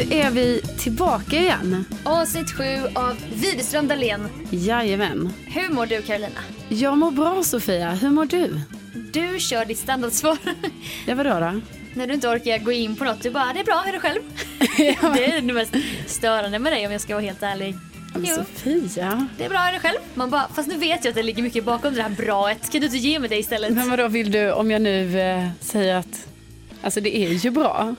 är vi tillbaka igen. Avsnitt sju av Widerström Dahlén. Jajamän. Hur mår du Carolina? Jag mår bra Sofia, hur mår du? Du kör ditt standardsvar. Ja vadå då? När du inte orkar gå in på något, du bara det är bra, hur är det själv? det är det mest störande med dig om jag ska vara helt ärlig. Men. Sofia. Det är bra, är det själv? Man bara, fast nu vet jag att det ligger mycket bakom det här braet. Kan du inte ge mig det istället? Men vadå vill du om jag nu eh, säger att Alltså det är ju bra.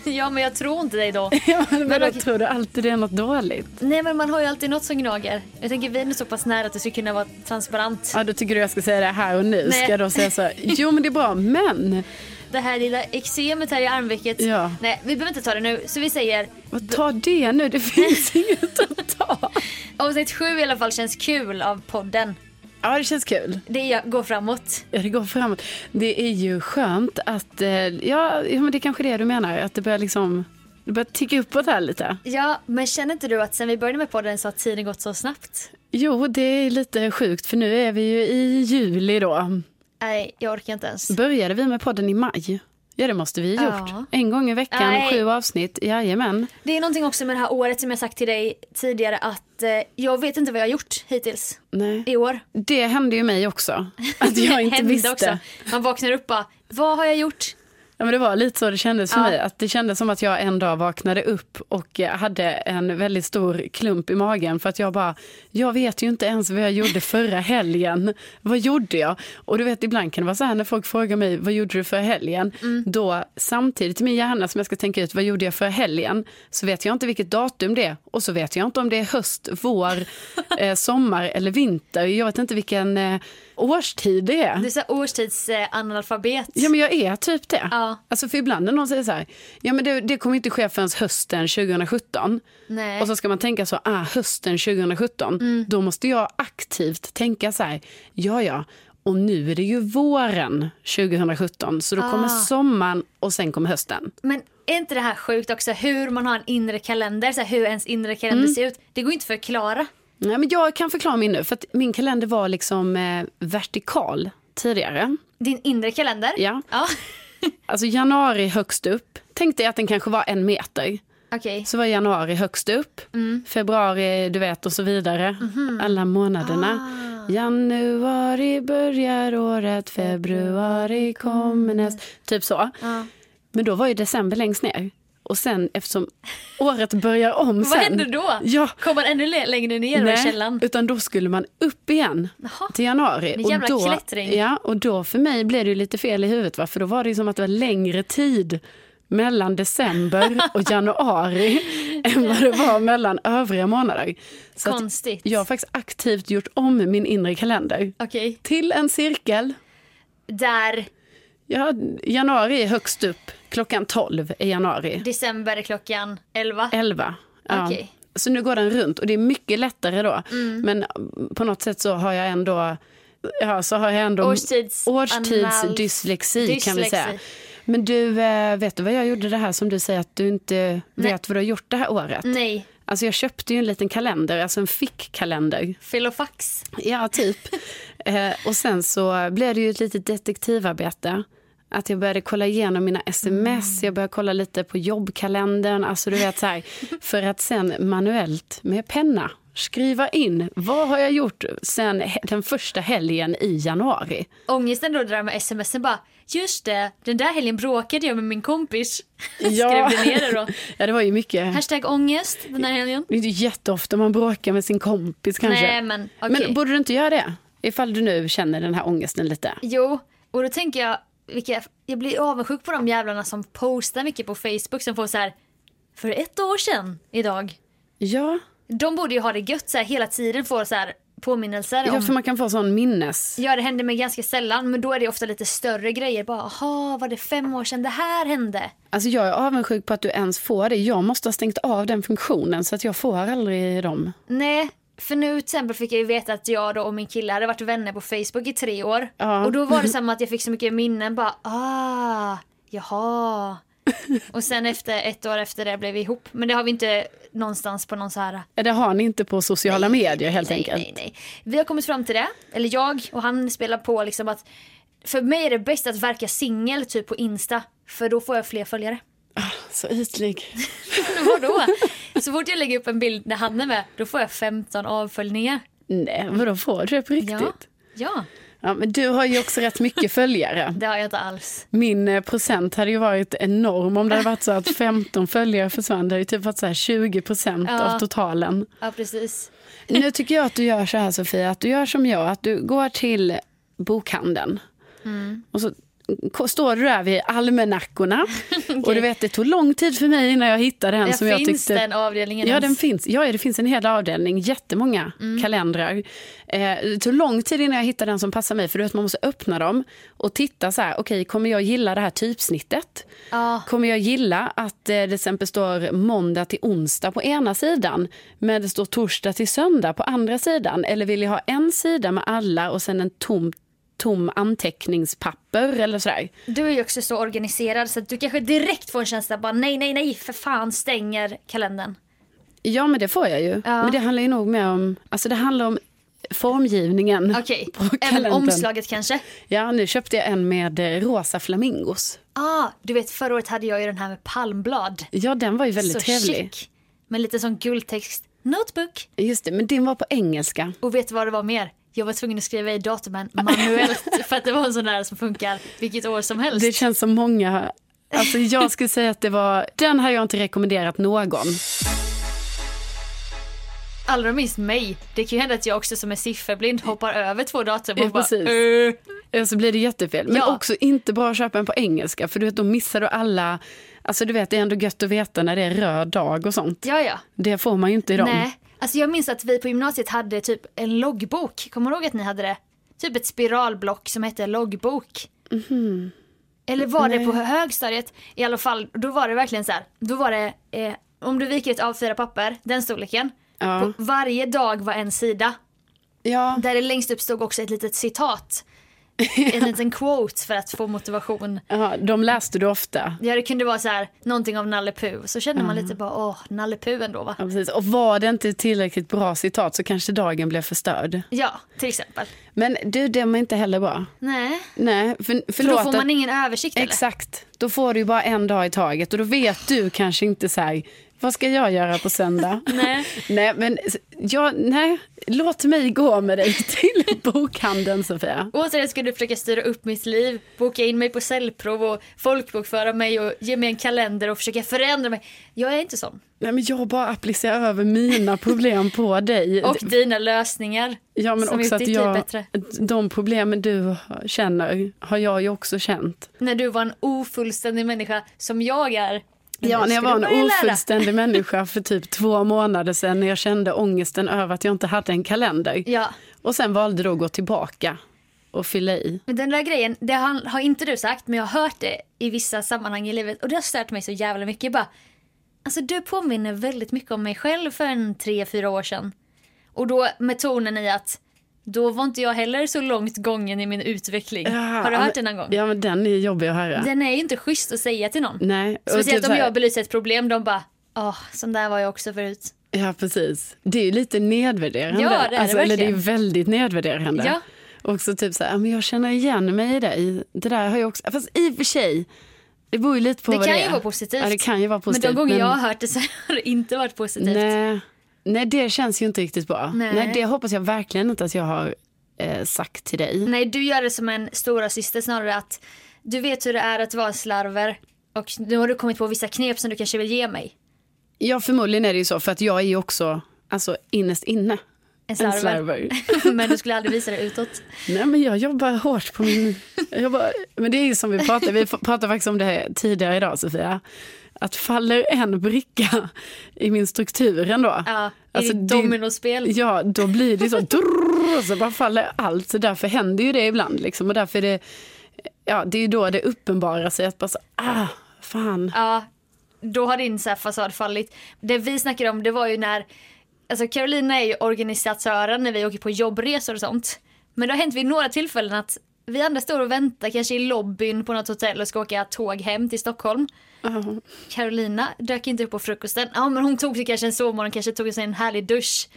Ja, men jag tror inte dig då. Ja, men vadå, okej. tror du alltid det är något dåligt? Nej, men man har ju alltid något som gnager. Jag tänker vi är nu så pass nära att det ska kunna vara transparent. Ja, då tycker du jag ska säga det här och nu. Nej. Ska jag då säga så här, jo men det är bra, men Det här lilla eksemet här i armvecket. Ja. Nej, vi behöver inte ta det nu. Så vi säger vad ta det nu, det finns inget att ta. avsnitt sju i alla fall känns kul av podden. Ja, det känns kul. Det går framåt. Ja, det går framåt. Det är ju skönt att, eh, ja, men det är kanske det du menar, att det börjar liksom, det börjar ticka uppåt här lite. Ja, men känner inte du att sen vi började med podden så har tiden gått så snabbt? Jo, det är lite sjukt för nu är vi ju i juli då. Nej, jag orkar inte ens. Började vi med podden i maj? Ja, det måste vi ha gjort. Ja. En gång i veckan, Nej. sju avsnitt. Jajamän. Det är någonting också med det här året som jag sagt till dig tidigare att eh, jag vet inte vad jag har gjort hittills Nej. i år. Det hände ju mig också. Att jag inte visste. Också. Man vaknar upp bara, vad har jag gjort? Ja, men det var lite så det kändes för Ja. mig. Att det kändes som att jag en dag vaknade upp och eh, hade en väldigt stor klump i magen. För att jag bara, jag vet ju inte ens vad jag gjorde förra helgen. Vad gjorde jag? Och du vet, ibland kan det vara så här när folk frågar mig, vad gjorde du förra helgen? Mm. Då samtidigt i min hjärna som jag ska tänka ut, vad gjorde jag förra helgen? Så vet jag inte vilket datum det är. Och så vet jag inte om det är höst, vår, eh, sommar eller vinter. Jag vet inte vilken eh, årstid det är. Du är så årstidsanalfabet. Ja men jag är typ det. Ja. Alltså för ibland när någon säger så här, ja men det, det kommer inte ske förrän hösten 2017. Nej. Och så ska man tänka så, ah hösten 2017. Mm. Då måste jag aktivt tänka så här, ja ja, och nu är det ju våren 2017. Så då kommer Ah. sommaren och sen kommer hösten. Men är inte det här sjukt också hur man har en inre kalender, så här, hur ens inre kalender Mm. ser ut? Det går inte för att förklara. Nej, men jag kan förklara min nu, för att min kalender var liksom eh, vertikal tidigare. Din inre kalender? Ja. Ja. Alltså januari högst upp. Tänk dig att den kanske var en meter. Okej. Så var januari högst upp, Mm. februari du vet och så vidare. Mhm. Alla månaderna. Ah. Januari börjar året, februari kommer näst. Typ så. Ja. Men då var ju december längst ner. Och sen eftersom året börjar om sen. Vad händer då? Ja, Kommer man ännu längre ner då i källan? utan då skulle man upp igen Jaha. till januari. En jävla då, klättring. Ja, och då för mig blev det ju lite fel i huvudet. Va? För då var det ju som att det var längre tid mellan december och januari än vad det var mellan övriga månader. Så Konstigt. jag har faktiskt aktivt gjort om min inre kalender Okej. till en cirkel. Där Ja, januari är högst upp, klockan 12 är januari. december är klockan 11. 11. Ja. Okej. Så nu går den runt och det är mycket lättare då. Mm. Men på något sätt så har jag ändå, ja, så har jag ändå Årstids- årstidsdyslexi kan vi säga. Dyslexi. Men du, eh, vet du vad jag gjorde det här som du säger att du inte vet vad du har gjort det här året? Nej, Alltså jag köpte ju en liten kalender, alltså en fickkalender. filofax. Ja, typ. eh, och sen så blev det ju ett litet detektivarbete. Att jag började kolla igenom mina sms, jag började kolla lite på jobbkalendern. Alltså du vet så här, för att sen manuellt med penna skriva in vad har jag gjort sen den första helgen i januari. Ångesten då det där med smsen bara, just det, den där helgen bråkade jag med min kompis. Ja. Skrev du ner det då? Ja, det var ju mycket. Hashtag ångest den här helgen. Det är inte jätteofta man bråkar med sin kompis kanske. Nej men okej. Men borde du inte göra det? Ifall du nu känner den här ångesten lite. Jo, och då tänker jag, vilka, jag blir avundsjuk på de jävlarna som postar mycket på Facebook som får så här, för ett år sedan idag. Ja, De borde ju ha det gött så här, hela tiden, få så här påminnelser ja om för man kan få sån minnes... Ja, det händer mig ganska sällan, men då är det ofta lite större grejer. Bara, aha, var det fem år sedan det här hände? Alltså jag är avundsjuk på att du ens får det. Jag måste ha stängt av den funktionen så att jag får aldrig dem. Nej, för nu till exempel fick jag ju veta att jag då och min kille hade varit vänner på Facebook i tre år. Ja. Och då var det som att jag fick så mycket minnen, bara, ah, jaha. och sen efter ett år efter det blev vi ihop. Men det har vi inte någonstans på någon så här Det har ni inte på sociala medier helt nej, enkelt. Nej, nej. Vi har kommit fram till det, eller jag och han spelar på liksom att för mig är det bäst att verka singel typ på Insta för då får jag fler följare. Så ytlig. Vadå? Så fort jag lägger upp en bild när han är med, då får jag 15 avföljningar. Nej, vadå får du det på riktigt? Ja. Ja, Ja, men du har ju också rätt mycket följare. det har jag inte alls. Min eh, procent hade ju varit enorm om det hade varit så att 15 följare försvann. Det hade ju typ varit så här 20 procent Ja. av totalen. Ja, precis. Nu tycker jag att du gör så här Sofia, att du gör som jag, att du går till bokhandeln. Mm. Och så står du där vid almanackorna. Och du vet, det tog lång tid för mig innan jag hittade en Ja, som jag finns tyckte... den avdelningen Ja, ens? den finns. Ja, det finns en hel avdelning, jättemånga Mm. kalendrar. Eh, det tog lång tid innan jag hittade den som passar mig, för du vet, man måste öppna dem och titta så här, okej, kommer jag gilla det här typsnittet? Ja, Kommer jag gilla att eh, det till exempel står måndag till onsdag på ena sidan, men det står torsdag till söndag på andra sidan? Eller vill jag ha en sida med alla och sen en tom, tom anteckningspapper eller sådär? du är ju också så organiserad så att du kanske direkt får en känsla bara nej, nej, nej, för fan stänger kalendern. Ja, men det får jag ju. Ja. Men det handlar ju nog mer om, alltså det handlar om formgivningen. Okej, på även omslaget kanske? Ja, nu köpte jag en med eh, rosa flamingos. Ah, du vet förra året hade jag ju den här med palmblad. Ja, den var ju väldigt så trevlig. chic. Med lite sån guldtext. Notebook. Just det, men din var på engelska. Och vet du vad det var mer? Jag var tvungen att skriva i datumen manuellt för att det var en sån där som funkar vilket år som helst. Det känns som många... Alltså jag skulle säga att det var... Den har jag inte rekommenderat någon. Allra minst mig. Det kan ju hända att jag också som är sifferblind hoppar över två datum och Ja, bara precis. Ja, Så blir det jättefel. Men Ja. också inte bra att köpa en på engelska. För du vet, då missar du alla... Alltså du vet, det är ändå gött att veta när det är röd dag och sånt. Ja, ja. Det får man ju inte i dem. Nej. Alltså jag minns att vi på gymnasiet hade typ en loggbok. Kommer du ihåg att ni hade det? Typ ett spiralblock som hette loggbok. Eller var det på högstadiet? I alla fall, då var det verkligen så här. Då var det, eh, om du viker ett A4-papper, den storleken. Ja. På varje dag var en sida. Ja, Där det längst upp stod också ett litet citat. En liten quote för att få motivation. ja, de läste du ofta. Ja, det kunde vara så här, någonting av Nalle Puh. Så kände man lite bara, åh, Nalle Puh ändå va? Ja, precis. Och var det inte tillräckligt bra citat så kanske dagen blev förstörd. Ja, till exempel. Men du, det var inte heller bra. Nej, Nej, för, för då förlåt. får man ingen översikt eller? Exakt. Då får du ju bara en dag i taget och då vet du kanske inte så här, vad ska jag göra på söndag? Nej. nej, men ja, nej, låt mig gå med dig till bokhandeln Sofia. Återigen ska du försöka styra upp mitt liv, boka in mig på cellprov och folkbokföra mig och ge mig en kalender och försöka förändra mig. Jag är inte sån. Nej, men jag bara applicerar över mina problem på dig. Och dina lösningar. ja, men som också att liv jag, de problemen du känner har jag ju också känt. När du var en ofullständig människa som jag är. Ja, när jag var en ofullständig människa för typ två månader sedan när jag kände ångesten över att jag inte hade en kalender. Ja, Och sen valde då att gå tillbaka och fylla i. men den där grejen, det har, har inte du sagt men jag har hört det i vissa sammanhang i livet och det har stört mig så jävla mycket. Jag Bara, alltså du påminner väldigt mycket om mig själv för en tre, fyra år sedan. Och då med tonen i att då var inte jag heller så långt gången i min utveckling. har du hört den någon gång? Ja, men den är jobbig att höra. Den är ju inte schysst att säga till någon. Nej. Speciellt typ om jag belyser ett problem, de bara Åh, sån där var jag också förut. Ja, precis. Det är ju lite nedvärderande. Ja, det är det alltså, eller det är verkligen. väldigt nedvärderande. Ja. Och så typ så här, "Ja, men jag känner igen mig i dig. Det där har jag också, fast i och för sig, det beror ju lite på Det vad kan det ju är. vara positivt. Ja, det kan ju vara Men positivt. de gånger jag har hört det så har det inte varit positivt. Nej, nej, det känns ju inte riktigt bra. Nej. Nej. det hoppas jag verkligen inte att jag har eh, sagt till dig. Nej, du gör det som en stora syster snarare att du vet hur det är att vara slarver och nu har du kommit på vissa knep som du kanske vill ge mig. Ja, förmodligen är det ju så, för att jag är ju också, alltså innerst inne, En en slarver. slarver. Men du skulle aldrig visa det utåt. Nej, men jag jobbar hårt på min... Jag jobbar, men det är ju som vi pratade, vi pratade faktiskt om det här tidigare idag Sofia. Att faller en bricka i min struktur ändå. Ja, i Alltså, ditt det- dominospel. Ja, då blir det så, drrrr, och så bara faller allt. Så därför händer ju det ibland liksom. Och därför är det, ja det är då det uppenbarar sig att bara så, ah, fan. Ja, då har din så här fasad fallit. Det vi snackade om det var ju när, alltså Carolina är ju organisatören när vi åker på jobbresor och sånt. Men det har hänt vid några tillfällen att vi andra står och väntar kanske i lobbyn på något hotell och ska åka tåg hem till Stockholm. Ja. Carolina dök inte upp på frukosten. Ja men hon tog sig kanske en sovmorgon, kanske tog sig en härlig dusch.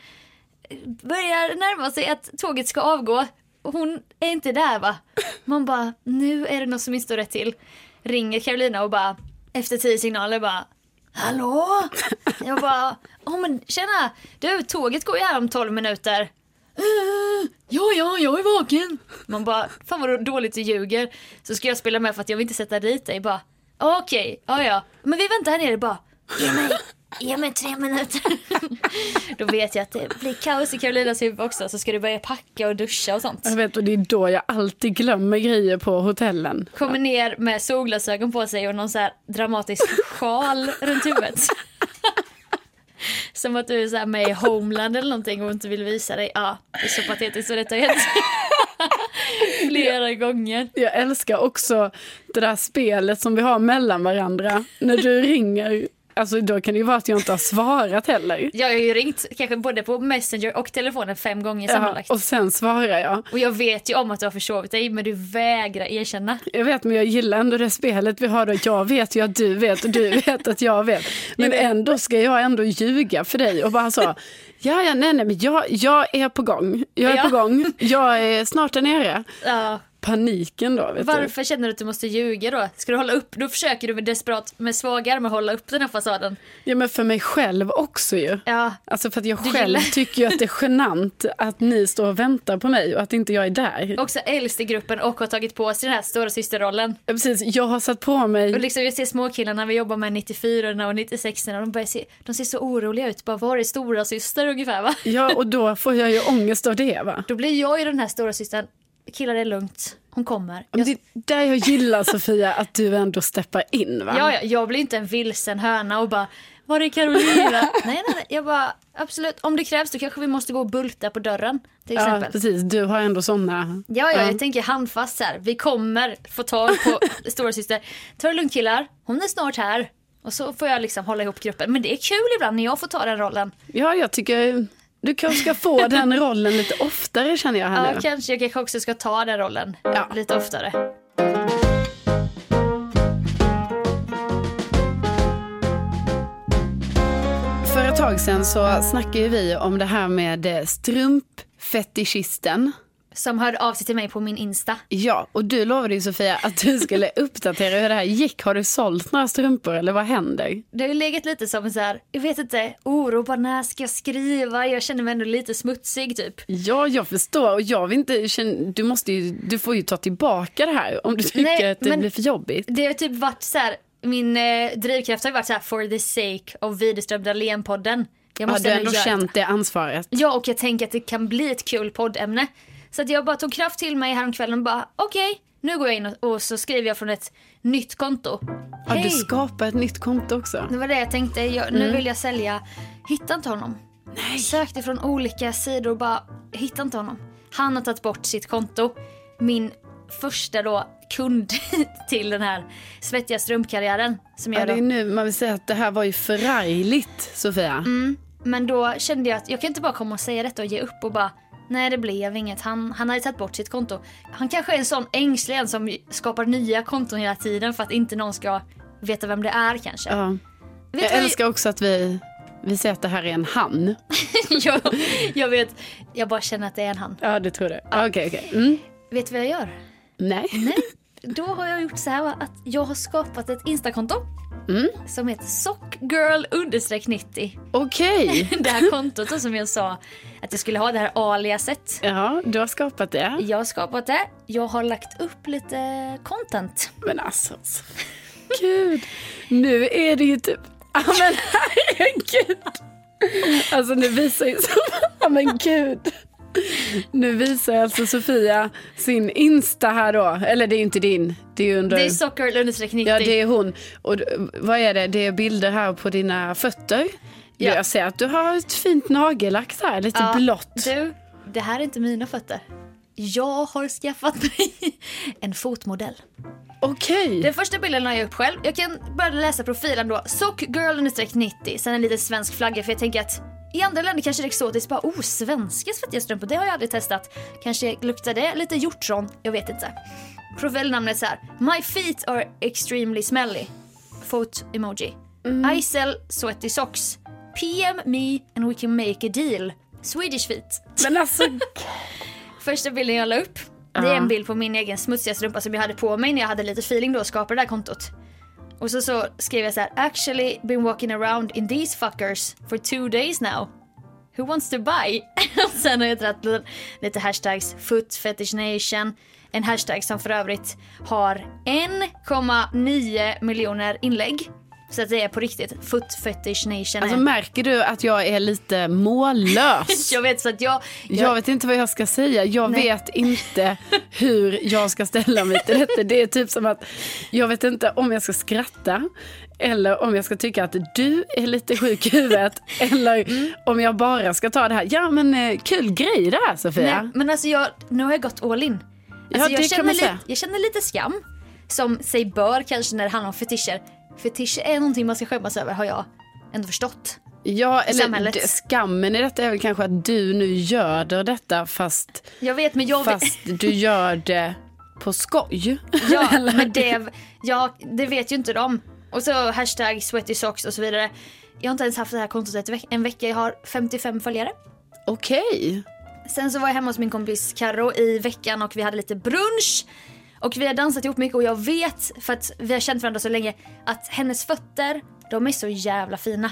Börjar närma sig att tåget ska avgå. Och hon är inte där va? Man bara, nu är det något som inte står rätt till. Ringer Carolina och bara, efter tio signaler bara Hallå? Jag bara, oh, men tjena, du tåget går ju här om 12 minuter. Eh, ja, ja, jag är vaken. Man bara, fan vad dåligt du ljuger. Så ska jag spela med för att jag vill inte sätta dit dig. Bara, okej, ja ja. Men vi väntar här nere bara, ge mig, ge mig tre minuter. Då vet jag att det blir kaos i Karolinas huvud också. Så ska du börja packa och duscha och sånt. Jag vet och det är då jag alltid glömmer grejer på hotellen. Kommer ner med solglasögon på sig och någon så här dramatisk sjal runt huvudet. Som att du är så här med i Homeland eller någonting och inte vill visa dig. Ja, det är så patetiskt så detta har hänt. Flera gånger. Jag älskar också det där spelet som vi har mellan varandra. När du ringer, alltså då kan det ju vara att jag inte har svarat heller. Jag har ju ringt kanske både på Messenger och telefonen fem gånger Ja, sammanlagt. och sen svarar jag. Och jag vet ju om att du har försovit dig men du vägrar erkänna. Jag vet men jag gillar ändå det spelet vi har då. Jag vet ju att du vet och du vet att jag vet. Men Jag vet. ändå ska jag ändå ljuga för dig och bara så. Ja, ja, nej, nej, men jag, jag är på gång. Jag är Ja. på gång. Jag är snart där nere. Ja, Paniken då, vet du. varför känner du att du måste ljuga då? Ska du hålla upp, då försöker du med desperat med svaga armar hålla upp den här fasaden. Ja, men för mig själv också ju. Ja, Alltså för att jag Du själv gillar- tycker ju att det är genant att ni står och väntar på mig och att inte jag är där. också äldst i gruppen och har tagit på sig den här stora systerrollen. Ja, Precis, jag har satt på Och mig, liksom jag ser småkillarna vi jobbar med 94 och 96 och de börjar se, de ser så oroliga ut. Bara var är stora syster ungefär va? ja och då får jag ju ångest av det va. Då blir jag ju den här stora systern. Killar det är lugnt, hon kommer. Jag, Det är där jag gillar Sofia, att du ändå steppar in va. ja, ja, jag blir inte en vilsen höna och bara var är Carolina? nej, nej, nej, jag bara absolut om det krävs då kanske vi måste gå och bulta på dörren till Ja, exempel. precis. Du har ändå såna. Ja, ja, jag tänker handfast här. Vi kommer få tag på storasyster. Ta det lugnt killar, hon är snart här. Och så får jag liksom hålla ihop gruppen. Men det är kul ibland när jag får ta den rollen. Ja, jag tycker du kanske ska få den rollen lite oftare känner jag här Ja, nu. kanske jag kanske också ska ta den rollen Ja. lite oftare. För ett tag sedan så snackade vi om det här med strumpfetischisten. Som hörde av sig till mig på min Insta. Ja, och du lovade ju Sofia att du skulle uppdatera hur det här gick. Har du sålt några strumpor eller vad händer? Det har ju legat lite som så här, jag vet inte, oro, bara när ska jag skriva? Jag känner mig ändå lite smutsig typ. Ja, jag förstår. Och jag vill inte du, måste ju, du får ju ta tillbaka det här om du tycker Nej, att det blir för jobbigt. Det har typ varit så här, min eh, drivkraft har ju varit så här for the sake of Widerström Dahlén-podden. Jag Ja, måste du har ändå känt det ansvaret. Ja, och jag tänker att det kan bli ett kul poddämne. Så att jag bara tog kraft till mig häromkvällen och bara okej, nu går jag in och, och så skriver jag från ett nytt konto. Ja, Hej! du skapar ett nytt konto också. Det var det jag tänkte, jag, nu vill jag sälja. Hittade inte honom. Nej. Sökte från olika sidor och bara hittade inte honom. Han har tagit bort sitt konto. Min första då kund till den här svettiga strumpkarriären. Som Ja, jag det då. är nu man vill säga att det här var ju förargligt, Sofia. Mm. Men då kände jag att jag kan inte bara komma och säga detta och ge upp och bara Nej det blev inget. Han, han hade tagit bort sitt konto. Han kanske är en sån ängslig som skapar nya konton hela tiden för att inte någon ska veta vem det är kanske. Ja. Jag du älskar också att vi, vi säger att det här är en han. jag, jag vet, jag bara känner att det är en han. Ja, det tror du. Okej, okej. Mm. Vet du vad jag gör? Nej. Nej, då har jag gjort så här att jag har skapat ett instakonto Mm. som heter sockgirl 90. Okej. Det här kontot då som jag sa att jag skulle ha det här aliaset. Ja, du har skapat det. Jag har skapat det. Jag har lagt upp lite content. Men alltså, gud. Nu är det ju typ... Ja men herregud. Alltså nu visar ju... Ja men gud. Nu visar alltså Sofia sin Insta här då. Eller det är ju inte din. Det är under... Det är sockgirl 90. Ja det är hon. Och vad är det? Det är bilder här på dina fötter. Ja. Jag ser att du har ett fint nagellack här, lite Ja, blått. Du, det här är inte mina fötter. Jag har skaffat mig en fotmodell. Okej. Den första bilden la jag upp själv. Jag kan börja läsa profilen då. Sockgirl 90. Sen en liten svensk flagga för jag tänker att i andra länder kanske det är exotiskt. Bara oh, svenska svettiga strumpor. Det har jag aldrig testat. Kanske luktar det lite hjortron. Jag vet inte. Profilnamnet är så här. My feet are extremely smelly. Fot emoji. I sell sweaty socks. PM me and we can make a deal. Swedish feet. Men alltså, Första bilden jag la upp, det är en bild på min egen smutsiga strumpa som jag hade på mig när jag hade lite feeling då och skapade det här kontot. Och så, så skrev jag så här, actually been walking around in these fuckers for two days now. Who wants to buy? och sen har jag dragit lite hashtags, foot fetish nation. En hashtag som för övrigt har 1,9 miljoner inlägg. Så att det är på riktigt, foot fetish nation. Alltså är- märker du att jag är lite mållös? jag vet så att jag... Jag vet inte vad jag ska säga. Jag Nej. vet inte hur jag ska ställa mig till detta. Det är typ som att jag vet inte om jag ska skratta eller om jag ska tycka att du är lite sjuk i huvudet eller om jag bara ska ta det här. Ja men eh, kul grej det här Sofia. Nej, men alltså jag, nu har jag gått all in. Alltså Ja, jag, känner lite, jag känner lite skam. Som sig bör kanske när det handlar om fetischer. Fetischer är någonting man ska skämmas över har jag ändå förstått. Ja, eller skammen i detta är väl kanske att du nu göder detta fast, Jag vet men jag fast du gör det på skoj. Ja, men det, ja, det vet ju inte de. Och så hashtag sweaty socks och så vidare. Jag har inte ens haft det här kontot veck- en vecka, jag har 55 följare. Okej. Sen så var jag hemma hos min kompis Karo i veckan och vi hade lite brunch. Och vi har dansat ihop mycket och jag vet, för att vi har känt varandra så länge, att hennes fötter, de är så jävla fina.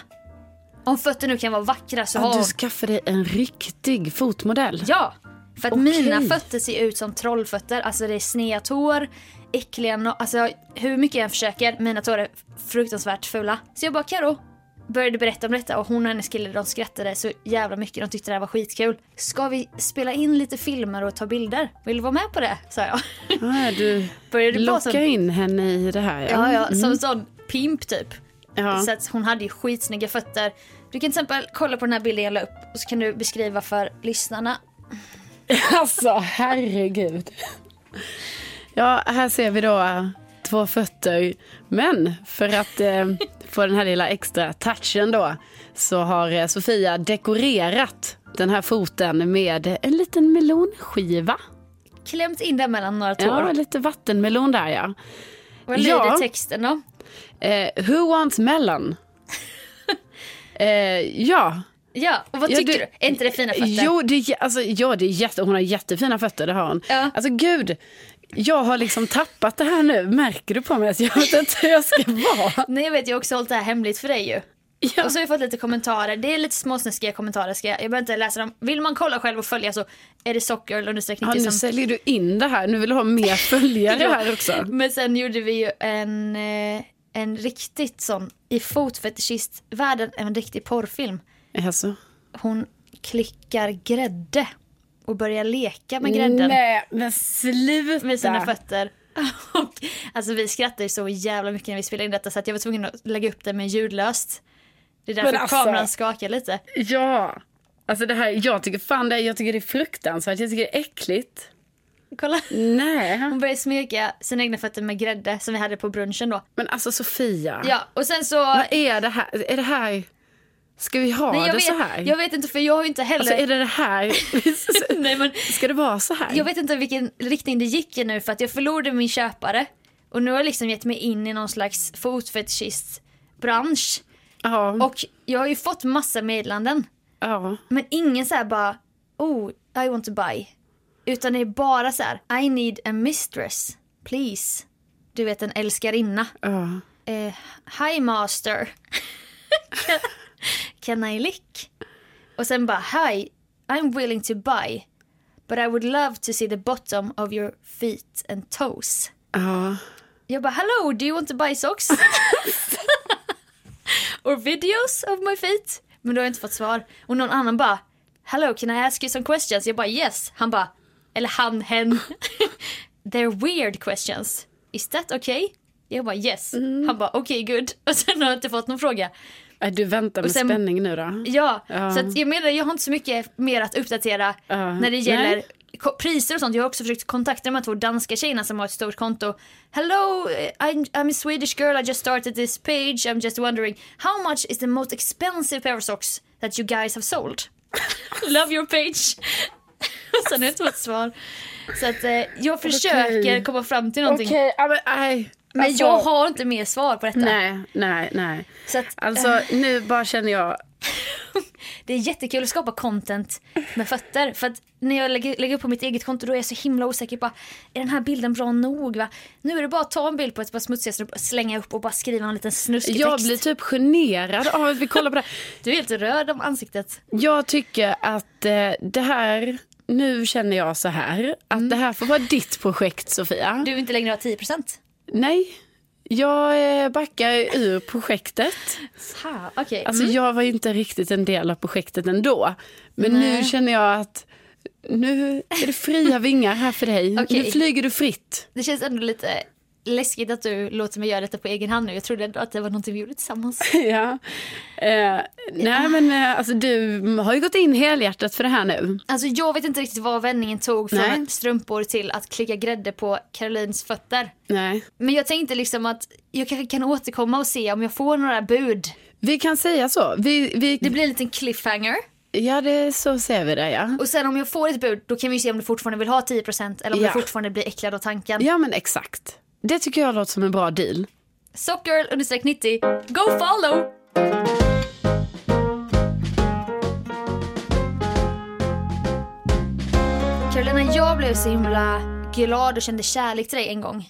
Om fötter nu kan vara vackra så Ja, har du skaffade dig en riktig fotmodell. Ja! För att Okej. mina fötter ser ut som trollfötter. Alltså det är sneda tår, äckliga no- Alltså hur mycket jag än försöker, mina tår är fruktansvärt fula. Så jag bara, Karo började berätta om detta och hon och hennes kille de skrattade så jävla mycket. De tyckte det här var skitkul. Ska vi spela in lite filmer och ta bilder? Vill du vara med på det? sa jag. Ja, du Började som, in henne i det här. ja, ja, som en sån pimp typ. Ja. Så att hon hade ju skitsnygga fötter. Du kan till exempel kolla på den här bilden jag la upp och så kan du beskriva för lyssnarna. Alltså, herregud. Ja, här ser vi då eh, två fötter. Men för att eh, få den här lilla extra touchen då så har eh, Sofia dekorerat den här foten med en liten melonskiva. Klämt in den mellan några tår. Ja, lite vattenmelon där ja. Vad lyder Ja. texten då? Eh, who wants melon? eh, ja. Ja, och vad Ja, tycker du-? Är inte det fina fötter? Jo, det, alltså, ja, det är jätte, hon har jättefina fötter, det har hon. Ja. Alltså gud, jag har liksom tappat det här nu. Märker du på mig att jag vet inte hur jag ska vara? Nej jag vet, jag har också hållit det här hemligt för dig ju. Ja. Och så har jag fått lite kommentarer, det är lite småsnuskiga kommentarer, ska jag, jag behöver inte läsa dem. Vill man kolla själv och följa så är det socker eller understreck Ja, 90 nu säljer du in det här. Nu vill du ha mer följare här också. Men sen gjorde vi ju en, eh, en riktigt sån, i fotfetischistvärlden, en riktig porrfilm. Alltså. Hon klickar grädde och börjar leka med grädden. Nej, men sluta. med sina fötter. Och, alltså vi skrattar ju så jävla mycket när vi spelar in detta så att jag var tvungen att lägga upp det med ljudlöst. Det är därför alltså- kameran skakar lite. Ja. Alltså det här, jag tycker fan det, jag tycker det är fruktansvärt. Jag tycker det är äckligt. Kolla. Nej. Hon börjar smeka sina egna fötter med grädde som vi hade på brunchen då. Men alltså Sofia. Ja, och sen så... Vad är det här? Är det här... Ska vi ha Nej, det vet, så här? jag vet inte för jag har inte heller... Alltså är det det här? Nej, men Ska det vara så här? jag vet inte vilken riktning det gick i nu för att jag förlorade min köpare. Och nu har jag liksom gett mig in i någon slags fotfetischistbransch. Ja. Och jag har ju fått massa meddelanden. ja. Men ingen så här bara, oh, I want to buy. Utan det är bara så här, I need a mistress, please. Du vet en älskarinna. ja. Eh, Hi master. can, I lick? Och sen bara, hi, I'm willing to buy. But I would love to see the bottom of your feet and toes. ja. Jag bara, hello, do you want to buy socks? Or videos of my feet? Men då har jag inte fått svar. Och någon annan bara, hello, can I ask you some questions? Jag bara, yes. Han bara, eller han, hen. They're weird questions. Is that okay? Jag bara, yes. Han bara, okay, good. Och sen har jag inte fått någon fråga. Äh, Du väntar med sen- spänning nu då? Ja, Ja. så att jag menar, jag har inte så mycket mer att uppdatera Ja. när det gäller Nej. priser och sånt. Jag har också försökt kontakta de här två danska tjejerna som har ett stort konto. Hello, I'm, I'm a Swedish girl, I just started this page, I'm just wondering how much is the most expensive pair of socks that you guys have sold? Love your page. Sen har jag inte fått svar. Så att eh, jag försöker komma fram till någonting. Okej, men nej. Men Alltså, jag har inte mer svar på detta. Nej, nej, nej. Så att, Alltså nu bara känner jag... det är jättekul att skapa content med fötter. För att när jag lägger, lägger upp på mitt eget konto då är jag så himla osäker på, är den här bilden bra nog va? Nu är det bara att ta en bild på ett par smutsiga strumpor, slänga upp och bara skriva en liten snuskig Jag text. blir typ generad av att vi kollar på det. Du är helt röd om ansiktet. Jag tycker att eh, det här, nu känner jag så här, att Mm. det här får vara ditt projekt Sofia. Du vill inte längre ha 10%. Nej, jag eh, backar ur projektet. Ha, okej. Alltså Mm. jag var ju inte riktigt en del av projektet ändå. Men Nej. nu känner jag att nu är det fria vingar här för dig. Okej. Nu flyger du fritt. Det känns ändå lite läskigt att du låter mig göra detta på egen hand nu. Jag trodde ändå att det var någonting vi gjorde tillsammans. ja. Eh, nej men eh, alltså du har ju gått in helhjärtat för det här nu. Alltså jag vet inte riktigt vad vändningen tog från Nej. strumpor till att klicka grädde på Carolines fötter. Nej. Men jag tänkte liksom att jag kanske kan återkomma och se om jag får några bud. Vi kan säga så. Vi, vi, Det blir en liten cliffhanger. Ja, det, så ser vi det ja. Och sen om jag får ett bud då kan vi se om du fortfarande vill ha 10% eller om Ja. du fortfarande blir äcklad av tanken. Ja men exakt. Det tycker jag låter som en bra deal. Sockgirl understreck 90, go follow! Carolina, jag blev så himla glad och kände kärlek till dig en gång.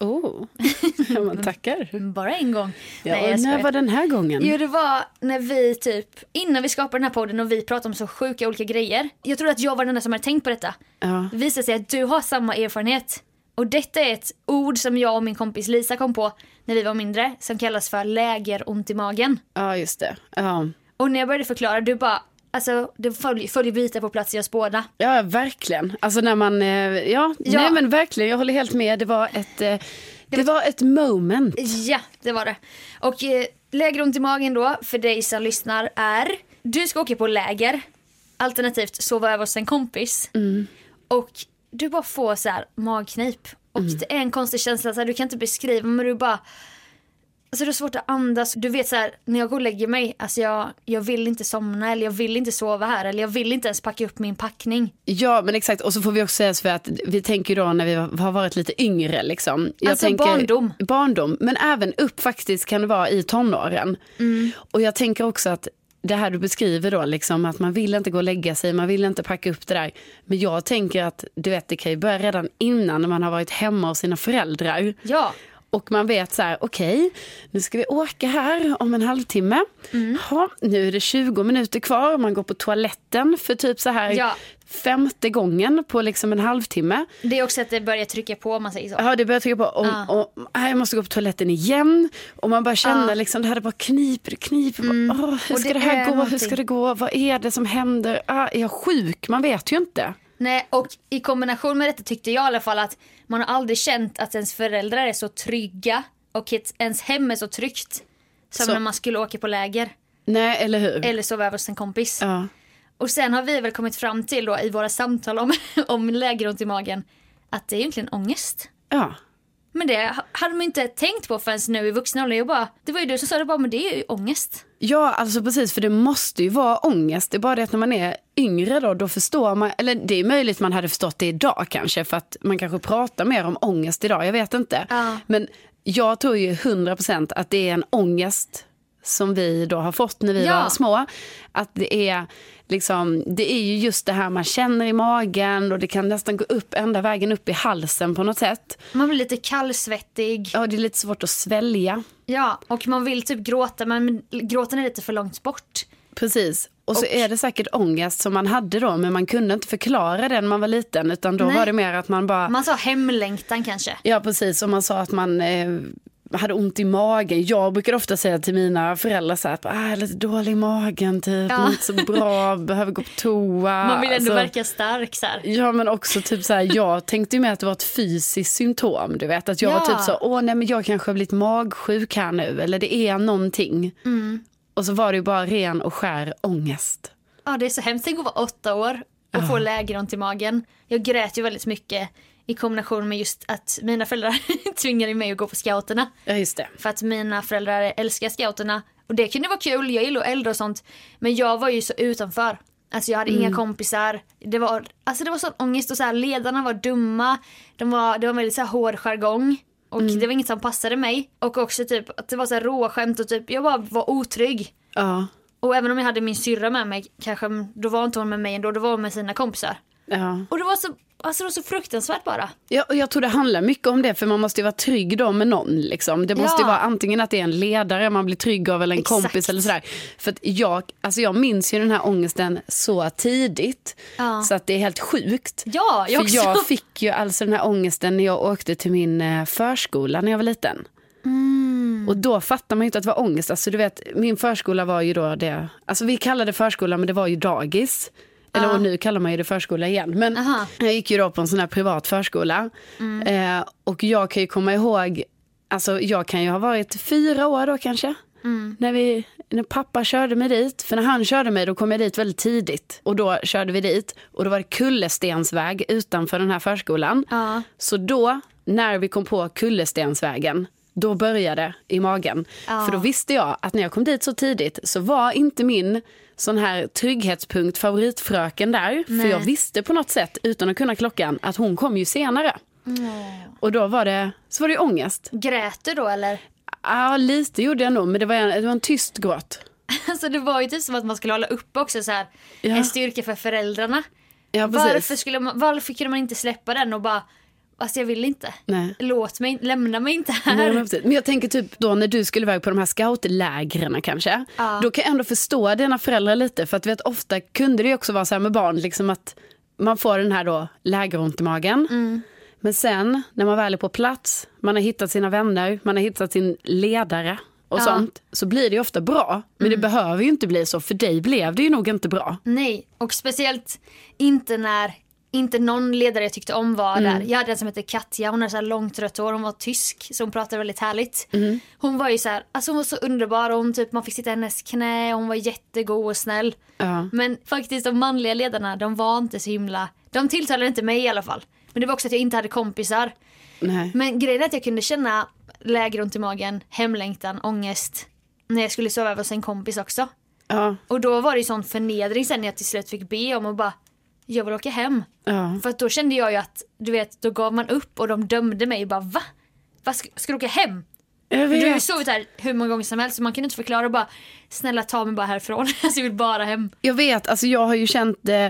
Oh, ja, man tackar. Bara en gång. Ja, Nej, när var den här gången? Jo, det var när vi typ, innan vi skapade den här podden och vi pratade om så sjuka olika grejer. Jag trodde att jag var den enda som hade tänkt på detta. Ja. Det visade sig att du har samma erfarenhet. Och detta är ett ord som jag och min kompis Lisa kom på när vi var mindre, som kallas för lägeront i magen. ja, just det. Ja. Och när jag började förklara, du bara, alltså det följer, följer bitar på plats i oss båda. ja, verkligen. Alltså när man, eh, ja, Ja. nej men verkligen, jag håller helt med. Det var ett, eh, det var ett moment. Ja, det var det. Och eh, lägeront i magen då, för dig som lyssnar, är du ska åka på läger, alternativt sova över hos en kompis. Och du bara får så här magknip. Och det är en konstig känsla, så här, du kan inte beskriva men du bara Alltså det är svårt att andas. Du vet så här, när jag går och lägger mig, alltså jag, jag vill inte somna eller jag vill inte sova här eller jag vill inte ens packa upp min packning. Ja men exakt och så får vi också säga så att vi tänker då när vi har varit lite yngre liksom. Jag Alltså barndom. Barndom men även upp faktiskt kan det vara i tonåren. Mm. Och jag tänker också att det här du beskriver då liksom att man vill inte gå och lägga sig, man vill inte packa upp det där. Men jag tänker att du vet det kan ju börja redan innan när man har varit hemma hos sina föräldrar. Ja, Och man vet så här, okej, nu ska vi åka här om en halvtimme. Mm. Ha, nu är det 20 minuter kvar, man går på toaletten för typ så här Ja. Femte gången på liksom en halvtimme. det är också att det börjar trycka på om man säger så. Ja, det börjar trycka på. Och, Ja. och, nej, jag måste gå på toaletten igen. Och man bara känner Ja. liksom, det här är bara kniper, kniper. Hur Mm. Och ska det det, här är gå? Hur någonting. ska det gå? Vad är det som händer? Ah, är jag sjuk? Man vet ju inte. Nej, och i kombination med detta tyckte jag i alla fall att man har aldrig känt att ens föräldrar är så trygga och att ens hem är så tryggt. Som Så- när man skulle åka på läger Nej, eller hur? eller sova över hos en kompis. Ja. Och sen har vi väl kommit fram till då i våra samtal om, om lägeront i magen att det är egentligen ångest. ja. Men det hade man inte tänkt på förrän nu i vuxen ålder. Jag bara, det var ju du som sa det bara, men det är ju ångest. Ja, alltså precis, för det måste ju vara ångest. Det är bara det att när man är yngre då, då förstår man, eller det är möjligt man hade förstått det idag kanske, för att man kanske pratar mer om ångest idag, jag vet inte. Ja. Men jag tror ju 100% att det är en ångest som vi då har fått när vi Ja. var små. Att det är liksom, det är ju just det här man känner i magen och det kan nästan gå upp ända vägen upp i halsen på något sätt. Man blir lite kallsvettig. Ja, det är lite svårt att svälja. Ja, och man vill typ gråta men gråten är lite för långt bort. Precis. Och så Och- är det säkert ångest som man hade då, men man kunde inte förklara det när man var liten, utan då Nej. var det mer att man bara, Man sa hemlängtan kanske. ja precis, och man sa att man eh, hade ont i magen. Jag brukar ofta säga till mina föräldrar så här, att ah, jag är lite dålig i magen, typ, Ja. inte så bra, behöver gå på toa. Man vill ändå Alltså, verka stark så här. Ja men också typ så här, jag tänkte ju mer att det var ett fysiskt symptom. Du vet att jag var Ja. typ så, åh nej men jag kanske har blivit magsjuk här nu. Eller det är någonting. Mm. Och så var det ju bara ren och skär ångest. Ja, det är så hemskt. Tänk att vara åtta år och få lägeront i magen. Jag grät ju väldigt mycket i kombination med just att mina föräldrar tvingade mig att gå på scouterna. Ja just det. För att mina föräldrar älskar scouterna. Och det kunde vara kul, jag gillar att elda och sånt. Men jag var ju så utanför. Alltså jag hade inga kompisar. Det var, alltså det var sån ångest och så här, ledarna var dumma. De var, det var väldigt så här hård jargong. Och det var inget som passade mig. Och också typ att det var så här råa skämt och typ jag bara var otrygg. Ja. Och även om jag hade min syrra med mig, kanske, då var inte hon med mig ändå, då var hon med sina kompisar. Ja. Och det var så, alltså det var så fruktansvärt bara. Ja, och jag tror det handlar mycket om det, för man måste ju vara trygg då med någon. Liksom. Det måste ju Ja. vara antingen att det är en ledare man blir trygg av eller en Exakt. kompis eller sådär. För jag, alltså jag minns ju den här ångesten så tidigt, Ja. så att det är helt sjukt. Ja, jag för också. jag fick ju alltså den här ångesten när jag åkte till min eh, förskola när jag var liten. Mm. Och då fattar man ju inte att det var ångest. Alltså, du vet, min förskola var ju då det, alltså vi kallade det förskola men det var ju dagis. Eller och nu kallar man ju det förskola igen. Men Aha. jag gick ju då på en sån här privat förskola. Eh, och jag kan ju komma ihåg, alltså jag kan ju ha varit fyra år då kanske. När, vi, när pappa körde mig dit. För när han körde mig då kom jag dit väldigt tidigt. Och då körde vi dit. Och då var det kullerstensväg utanför den här förskolan. Ja. Så då, när vi kom på kullerstensvägen, då började i magen. Ja. För då visste jag att när jag kom dit så tidigt så var inte min sån här trygghetspunkt favoritfröken där. För Nej. jag visste på något sätt, utan att kunna klockan, att hon kom ju senare. Och då var det, så var det ju ångest. Grät du då eller? Ja, lite gjorde jag nog, men det var en, det var en tyst gråt. Alltså det var ju typ som att man skulle hålla uppe också så här, Ja. en styrka för föräldrarna. Ja. Varför, skulle man, varför kunde man inte släppa den och bara, alltså jag vill inte. Nej. Låt mig, lämna mig inte här. Nej, men jag tänker typ då när du skulle iväg på de här scoutlägren kanske. Ja. Då kan jag ändå förstå dina föräldrar lite. För att vet, ofta kunde det också vara så här med barn, liksom att man får den här då lägeront i magen. Mm. Men sen när man väl är på plats, man har hittat sina vänner, man har hittat sin ledare och Ja. Mm. sånt. Så blir det ju ofta bra. Men det behöver ju inte bli så. För dig blev det ju nog inte bra. Nej, och speciellt inte när inte någon ledare jag tyckte om var Mm. där. Jag hade en som hette Katja, hon hade så här långt rött hår, hon var tysk så hon pratade väldigt härligt. Mm. Hon var ju så här, alltså hon var så underbar och hon typ, man fick sitta i hennes knä och hon var jättegod och snäll. Ja. Men faktiskt de manliga ledarna, de var inte så himla, de tilltalade inte mig i alla fall. Men det var också att jag inte hade kompisar. Nej. Men grejen är att jag kunde känna lägeront i magen, hemlängtan, ångest när jag skulle sova över hos en kompis också. Ja. Och då var det ju sån förnedring sen när jag till slut fick be om att bara jag vill åka hem. Ja. För då kände jag ju att, du vet, då gav man upp och de dömde mig bara va? Va ska, ska du åka hem? Jag Du har ju vet. sovit här hur många gånger som helst så man kunde inte förklara och bara snälla ta mig bara härifrån. alltså jag vill bara hem. Jag vet, alltså jag har ju känt eh,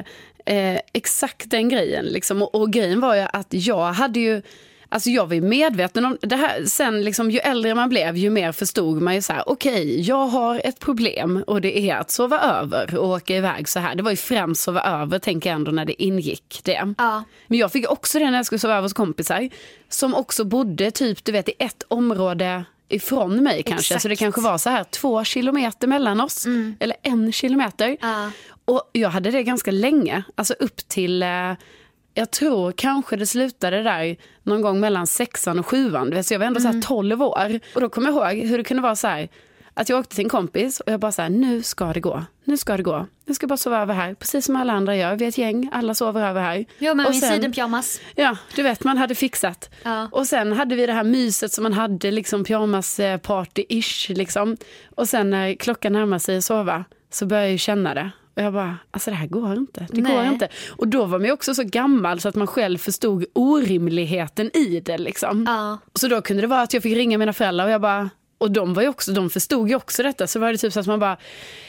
eh, exakt den grejen. Liksom. Och, och grejen var ju att jag hade ju, alltså jag var ju medveten om det här. Sen liksom, ju äldre man blev, ju mer förstod man ju så här, okej, jag har ett problem och det är att sova över och åka iväg så här. Det var ju främst sova över, tänker jag ändå, när det ingick det. Ja. Men jag fick också det när jag skulle sova över hos kompisar. Som också bodde typ, du vet, i ett område ifrån mig kanske. Så det Exakt. Mm. kanske var så här två kilometer mellan oss. Eller en kilometer. Ja. Och jag hade det ganska länge. Alltså upp till, eh, jag tror kanske det slutade där någon gång mellan sexan och sjuan. Så jag var ändå så Mm. här 12 år. Och då kommer jag ihåg hur det kunde vara så här. Att jag åkte till en kompis och jag bara så här, nu ska det gå. Nu ska det gå. Nu ska bara sova över här. Precis som alla andra gör. Vi är ett gäng, alla sover över här. Jag med Och min sen- sidenpyjamas. Ja, du vet, man hade fixat. Ja. Och sen hade vi det här myset som man hade, liksom pyjamas-party-ish. Liksom. Och sen när klockan närmar sig att sova så började jag ju känna det. Och jag bara, alltså det här går inte. Det går Nej. inte. Och då var man ju också så gammal så att man själv förstod orimligheten i det. Liksom. Ja. Så då kunde det vara att jag fick ringa mina föräldrar och jag bara, och de var ju också, de förstod ju också detta. Så var det typ så att man bara,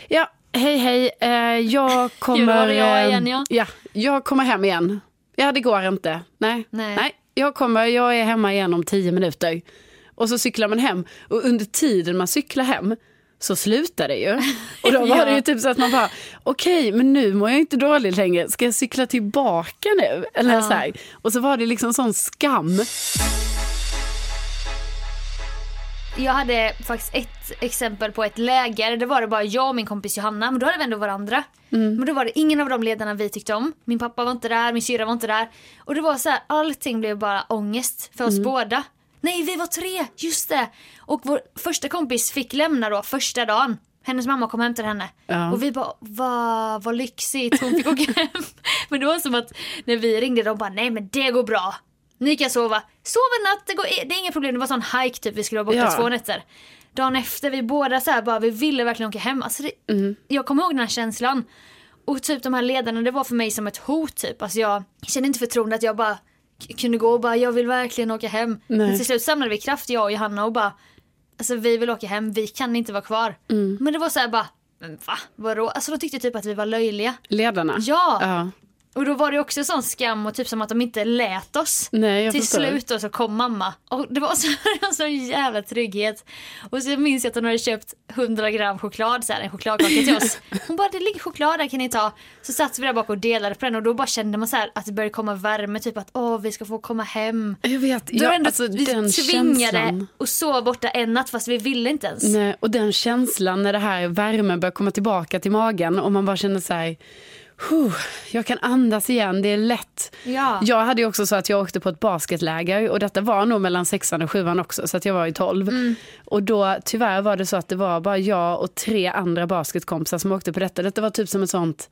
ja, hej hej, eh, jag kommer... jag eh, igen, ja. ja, jag kommer hem igen. Ja, det går inte. Nej, Nej. nej. jag kommer, jag är hemma igen om tio minuter. Och så cyklar man hem och under tiden man cyklar hem så slutar det ju. Och då var Ja. det ju typ så att man bara, okej, men nu mår jag inte dåligt längre. Ska jag cykla tillbaka nu? Eller Ja. så här. Och så var det liksom sån skam. Jag hade faktiskt ett exempel på ett läger. Det var det bara jag och min kompis Johanna, men då hade vi ändå varandra. Men då var det ingen av de ledarna vi tyckte om. Min pappa var inte där, min syrra var inte där. Och det var så här, allting blev bara ångest för oss båda. Nej, vi var tre, just det! Och vår första kompis fick lämna då första dagen. Hennes mamma kom och hämtade henne. Ja. Och vi bara, vad, vad lyxigt, hon fick åka hem. Men det var som att när vi ringde, de bara, nej men det går bra. Ni kan sova. Sov en natt, det, går, det är inga problem. Det var sån hike typ, vi skulle vara borta Ja. två nätter. Dagen efter, vi båda så här bara, vi ville verkligen åka hem. Alltså det, Jag kommer ihåg den här känslan. Och typ de här ledarna, det var för mig som ett hot typ. Alltså jag kände inte förtroende att jag bara kunde gå och bara, jag vill verkligen åka hem. Nej. Men till slut samlade vi kraft, jag och Johanna och bara, alltså vi vill åka hem, vi kan inte vara kvar. Men det var så här bara, Men va? Vadå? Alltså de tyckte typ att vi var löjliga. Ledarna? Ja! ja. Och då var det också sån skam och typ som att de inte lät oss. Nej, jag Till förstår. slut då så kom mamma och det var så, en sån jävla trygghet. Och så minns jag att hon hade köpt 100 gram choklad, så här, en chokladkaka till oss. Hon bara, det ligger choklad där kan ni ta. Så satt vi där bak och delade på den och då bara kände man så här att det började komma värme, typ att åh vi ska få komma hem. Jag vet, Då ja, ändå, alltså vi den tvingade känslan. och sov borta en natt fast vi ville inte ens. Nej, och den känslan när det här värmen börjar komma tillbaka till magen och man bara känner så här, "Huh, jag kan andas igen, det är lätt. Ja. Jag hade också så att jag åkte på ett basketläger och detta var nog mellan sexan och sjuan också så att jag var i tolv. Mm. Och då tyvärr var det så att det var bara jag och tre andra basketkompisar som åkte på detta. Detta var typ som ett sånt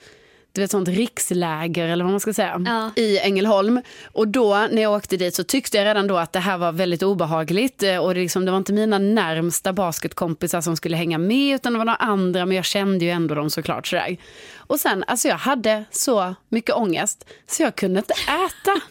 du vet, sånt riksläger eller vad man ska säga Ja. i Ängelholm. Och då när jag åkte dit så tyckte jag redan då att det här var väldigt obehagligt eh, och det, liksom, det var inte mina närmsta basketkompisar som skulle hänga med utan det var några andra men jag kände ju ändå dem såklart sådär. Och sen, alltså jag hade så mycket ångest så jag kunde inte äta.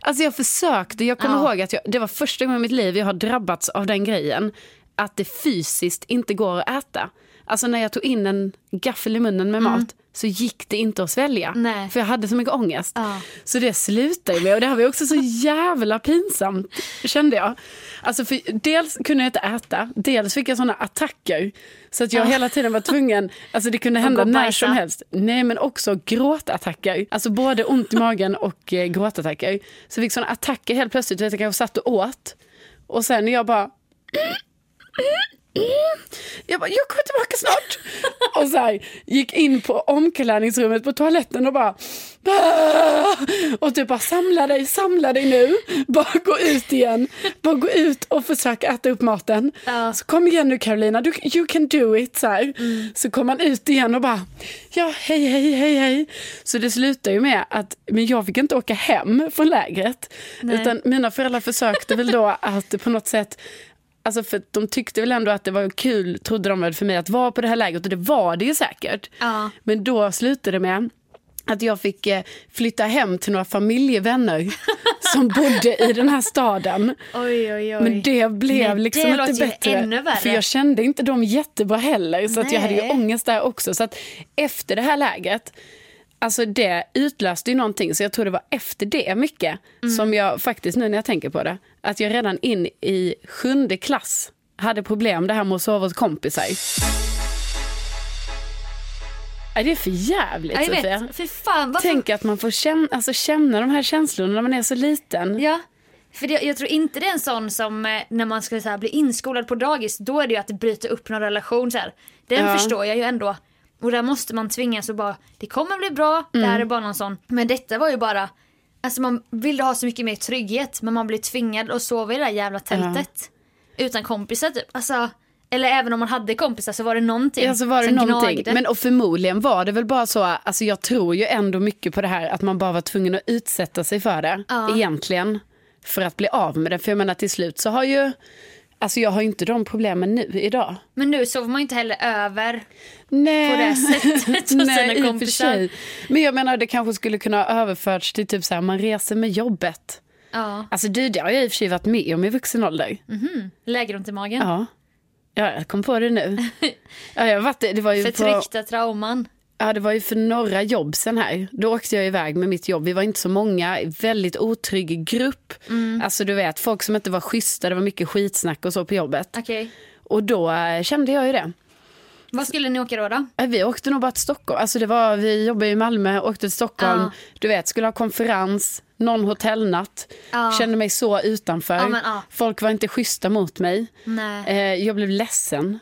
Alltså jag försökte, jag kommer Ja. ihåg att jag, det var första gången i mitt liv jag har drabbats av den grejen att det fysiskt inte går att äta. Alltså när jag tog in en gaffel i munnen med mat så gick det inte att svälja. Nej. För jag hade så mycket ångest. Ja. Så det slutade med, och det här var också så jävla pinsamt kände jag. Alltså för dels kunde jag inte äta, dels fick jag sådana attacker. Så att jag Ja. hela tiden var tvungen, alltså det kunde hända när som helst. Nej men också gråtattacker. Alltså både ont i magen och eh, gråtattacker. Så jag fick sådana attacker helt plötsligt, vet jag kanske satt och åt. Och sen när jag bara jag bara, jag kommer tillbaka snart. Och så här, gick in på omklädningsrummet på toaletten och bara... Och typ bara samla dig, samla dig nu. Bara gå ut igen. Bara gå ut och försök äta upp maten. Ja. Så kom igen nu Carolina, du, you can do it. Så, här. så kom han ut igen och bara, ja hej hej hej hej. Så det slutar ju med att, men jag fick inte åka hem från lägret. Nej. Utan mina föräldrar försökte väl då att på något sätt Alltså för de tyckte väl ändå att det var kul, trodde de väl för mig att vara på det här lägret och det var det ju säkert. Ja. Men då slutade det med att jag fick eh, flytta hem till några familjevänner som bodde i den här staden. Oj, oj, oj. Men det blev Men liksom det inte bättre. För jag kände inte dem jättebra heller. Så att jag hade ju Nej. ångest där också. Så att efter det här läget, alltså det utlöste ju någonting. Så jag tror det var efter det mycket Mm. som jag faktiskt nu när jag tänker på det, att jag redan in i sjunde klass hade problem det här med att sova hos kompisar. Nej, det är för jävligt Ja, jag Sofia. vet. Fy fan. Varför? Tänk att man får känna, alltså, känna de här känslorna när man är så liten. Ja. För det, jag tror inte det är en sån som eh, när man ska så här, bli inskolad på dagis, då är det ju att bryta upp någon relation. Så här. Den Ja. förstår jag ju ändå. Och där måste man tvingas att bara, det kommer bli bra, det Mm. här är bara någon sån. Men detta var ju bara, alltså man ville ha så mycket mer trygghet men man blir tvingad att sova i det där jävla tältet. Utan kompisar typ. Alltså, eller även om man hade kompisar så var det någonting Ja, så var det som någonting. gnagde. Men och förmodligen var det väl bara så, alltså jag tror ju ändå mycket på det här att man bara var tvungen att utsätta sig för det Ja. egentligen. För att bli av med det. För jag menar till slut så har ju, alltså jag har inte de problemen nu idag. Men nu sover man inte heller över Nej. på det sättet hos Nej, sina kompisar. Men jag menar det kanske skulle kunna ha överförts till typ så här, man reser med jobbet. Ja. Alltså du, det har jag i och för sig varit med om i vuxen ålder. Läger ont i magen. Ja. ja, jag kom på det nu. Ja, jag varit, det var ju på, Förtryckta trauman. Ja, det var ju för några jobb sen här. Då åkte jag iväg med mitt jobb. Vi var inte så många, väldigt otrygg grupp. Alltså du vet, folk som inte var schyssta, det var mycket skitsnack och så på jobbet. Okej. Och då eh, kände jag ju det. Vad skulle ni åka då? då? Eh, Vi åkte nog bara till Stockholm. Alltså det var, vi jobbade i Malmö, åkte till Stockholm. Ja. Du vet, skulle ha konferens, någon hotellnatt. Ja. Kände mig så utanför. Ja, men. Folk var inte schyssta mot mig. Nej. Eh, jag blev ledsen.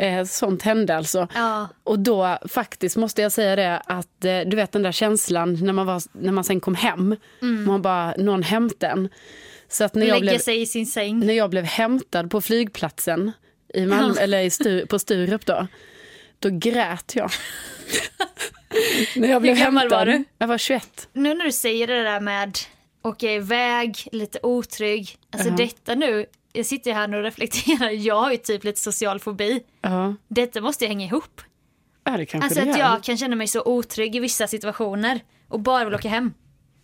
Eh, sånt hände alltså. Mm. Ja. Och då faktiskt måste jag säga det att eh, du vet den där känslan när man, var, när man sen kom hem. Man bara, någon hämtade en. Så att när jag, Lägga blev, sig i sin säng. när jag blev hämtad på flygplatsen i Malmö, eller i Stur, på Sturup då. Då grät jag. när jag blev gammal hämtad. var du? Jag var 21. Nu när du säger det där med åka iväg, lite otrygg. Alltså Ja. detta nu, jag sitter här nu och reflekterar, jag har ju typ lite social fobi. Ja, Detta måste ju hänga ihop. ja det kanske Alltså det att gör. jag kan känna mig så otrygg i vissa situationer och bara vill åka hem.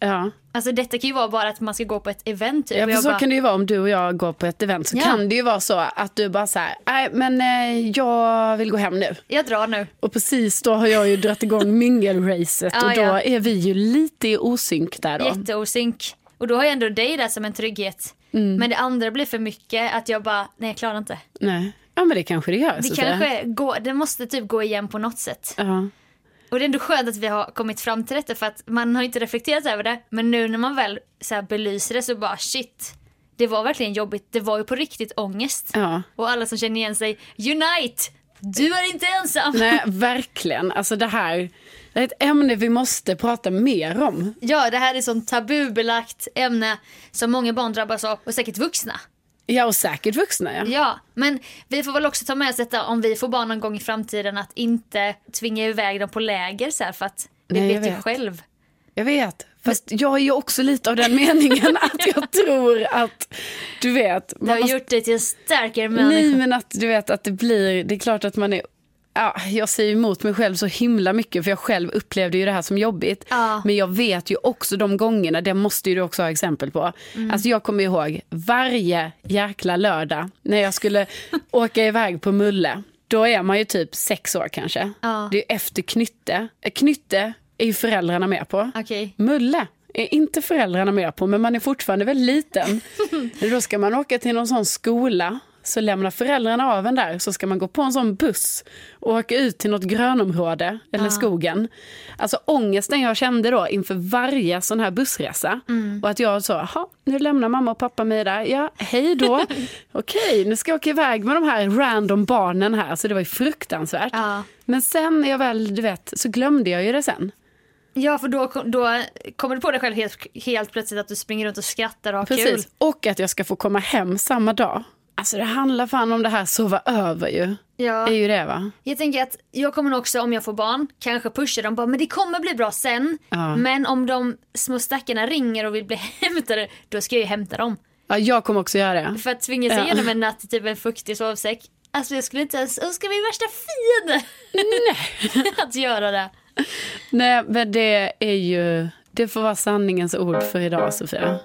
Ja. Alltså detta kan ju vara bara att man ska gå på ett event. Typ. Ja, för så bara, kan det ju vara om du och jag går på ett event. Så Ja. kan det ju vara så att du bara så här, nej men eh, jag vill gå hem nu. Jag drar nu. Och precis då har jag ju dragit igång mingelracet Ja, och då ja. är vi ju lite i osynk där då. Jätteosynk. Och då har jag ändå dig där som en trygghet. Mm. Men det andra blir för mycket att jag bara, nej jag klarar inte. Nej. Ja men det kanske det gör. Det kanske går, det måste typ gå igen på något sätt. Ja. Och det är ändå skönt att vi har kommit fram till detta för att man har inte reflekterat över det. Men nu när man väl så här belyser det så bara shit. Det var verkligen jobbigt. Det var ju på riktigt ångest. ja. Och alla som känner igen sig, unite! Du är inte ensam! Nej, verkligen. Alltså det här det är ett ämne vi måste prata mer om. Ja, det här är ett sånt tabubelagt ämne som många barn drabbas av och säkert vuxna. Ja, och säkert vuxna ja. Ja, men vi får väl också ta med oss detta om vi får barn någon gång i framtiden att inte tvinga iväg dem på läger så här för att vi Nej, jag vet ju vet. själv. Jag vet. Fast jag är ju också lite av den meningen att jag tror att, du vet. Det har måste- gjort dig till en starkare Nej människa. men att du vet att det blir, det är klart att man är Ja, jag säger emot mig själv så himla mycket för jag själv upplevde ju det här som jobbigt. Ja. Men jag vet ju också de gångerna, det måste ju du också ha exempel på. Mm. Alltså jag kommer ihåg varje jäkla lördag när jag skulle åka iväg på Mulle. Då är man ju typ sex år kanske. Ja. Det är ju efter Knytte. Eh, Knytte är ju föräldrarna med på. Okej. Mulle är inte föräldrarna med på, men man är fortfarande väldigt liten. Då ska man åka till någon sån skola, så lämnar föräldrarna av en där, så ska man gå på en sån buss och åka ut till något grönområde eller skogen. Alltså ångesten jag kände då inför varje sån här bussresa. Och att jag så, "Jaha, nu lämnar mamma och pappa mig där, ja, hej då. Okej, nu ska jag åka iväg med de här random barnen här, så det var ju fruktansvärt. Ja. Men sen när jag väl, du vet, så glömde jag ju det sen. Ja, för då, då kommer du på dig själv helt, helt plötsligt att du springer runt och skrattar och har kul. Precis, och att jag ska få komma hem samma dag. Alltså det handlar fan om det här sova över ju. Ja. Det är ju det va? Jag tänker att jag kommer också om jag får barn kanske pusha dem bara men det kommer bli bra sen. Ja. Men om de små stackarna ringer och vill bli hämtade då ska jag ju hämta dem. Ja, jag kommer också göra det. För att tvinga sig Ja. igenom en natt i typ en fuktig sovsäck. Alltså jag skulle inte ens önska min värsta fiende att göra det. Nej, men det är ju, det får vara sanningens ord för idag Sofia.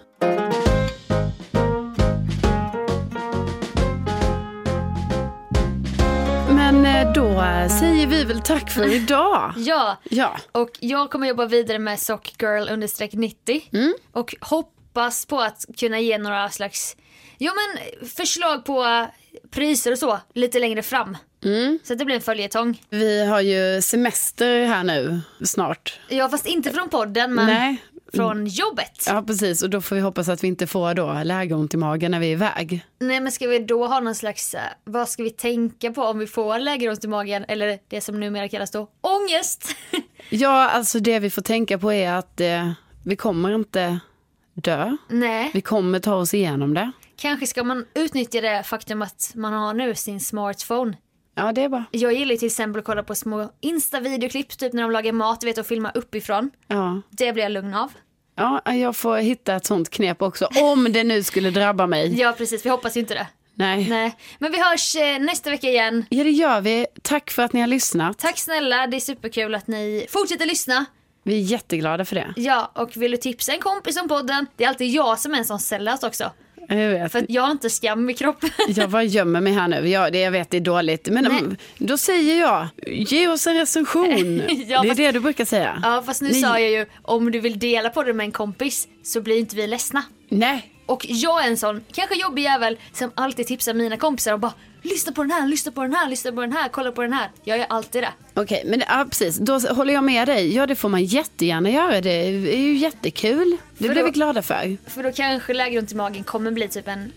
Säger vi väl tack för idag. Ja, Ja, och jag kommer jobba vidare med Sockgirl understreck 90 Mm. och hoppas på att kunna ge några slags ja, men förslag på priser och så lite längre fram. Mm. Så att det blir en följetong. vi har ju semester här nu snart. Ja, fast inte från podden men Nej, från jobbet. ja precis. Och då får vi hoppas att vi inte får då lägeront i magen när vi är iväg. Nej, men ska vi då ha någon slags, eh, vad ska vi tänka på om vi får lägeront i magen eller det som numera kallas då ångest? Ja, alltså det vi får tänka på är att eh, vi kommer inte dö. Nej, Vi kommer ta oss igenom det. kanske ska man utnyttja det faktum att man har nu sin smartphone. Ja, det är bra. Jag gillar till exempel att kolla på små Insta-videoklipp typ när de lagar mat, vet och filma uppifrån. Ja. Det blir jag lugn av. ja, jag får hitta ett sånt knep också. Om det nu skulle drabba mig. Ja precis, vi hoppas ju inte det. Nej. Nej, men vi hörs eh, nästa vecka igen. Ja, det gör vi. Tack för att ni har lyssnat. Tack snälla, det är superkul att ni fortsätter lyssna. Vi är jätteglada för det. Ja, och vill du tipsa en kompis om podden? Det är alltid jag som är en sån sällat också. Jag vet. För jag har inte skam i kroppen. Jag bara gömmer mig här nu. Ja, det, jag vet, det är dåligt. Men Nej. mm, då säger jag, ge oss en recension. Ja, det är fast- det du brukar säga. Ja, fast nu Ni- sa jag ju om du vill dela på det med en kompis så blir inte vi ledsna. Nej, Och jag är en sån, kanske jobbig jävel som alltid tipsar mina kompisar och bara lyssna på den här, lyssna på den här, lyssna på den här, kolla på den här. Jag gör alltid det. okej, men ja, precis. Då håller jag med dig. Ja, det får man jättegärna göra. Det är ju jättekul. Det För blir då- vi glada för. För då kanske lägeront i magen kommer bli typ en,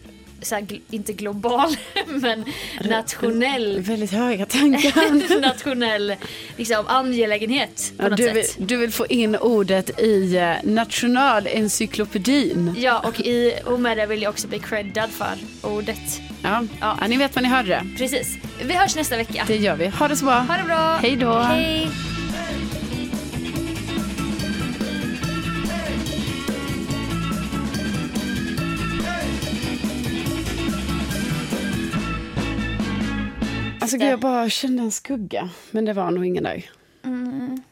så här, inte global, men nationell, Väldigt höga tankar. nationell liksom, angelägenhet på Ja, något du, vill, sätt. du vill få in ordet i eh, nationalencyklopedin. Ja, och, i, och med det vill jag också bli creddad för ordet. Ja. Ja. ni vet vad ni hörde det. Precis. Vi hörs nästa vecka. Det gör vi. Ha det så bra. Ha det bra. Hej då. Hej. Alltså, gud, jag bara kände en skugga. Men det var nog ingen där. Mm.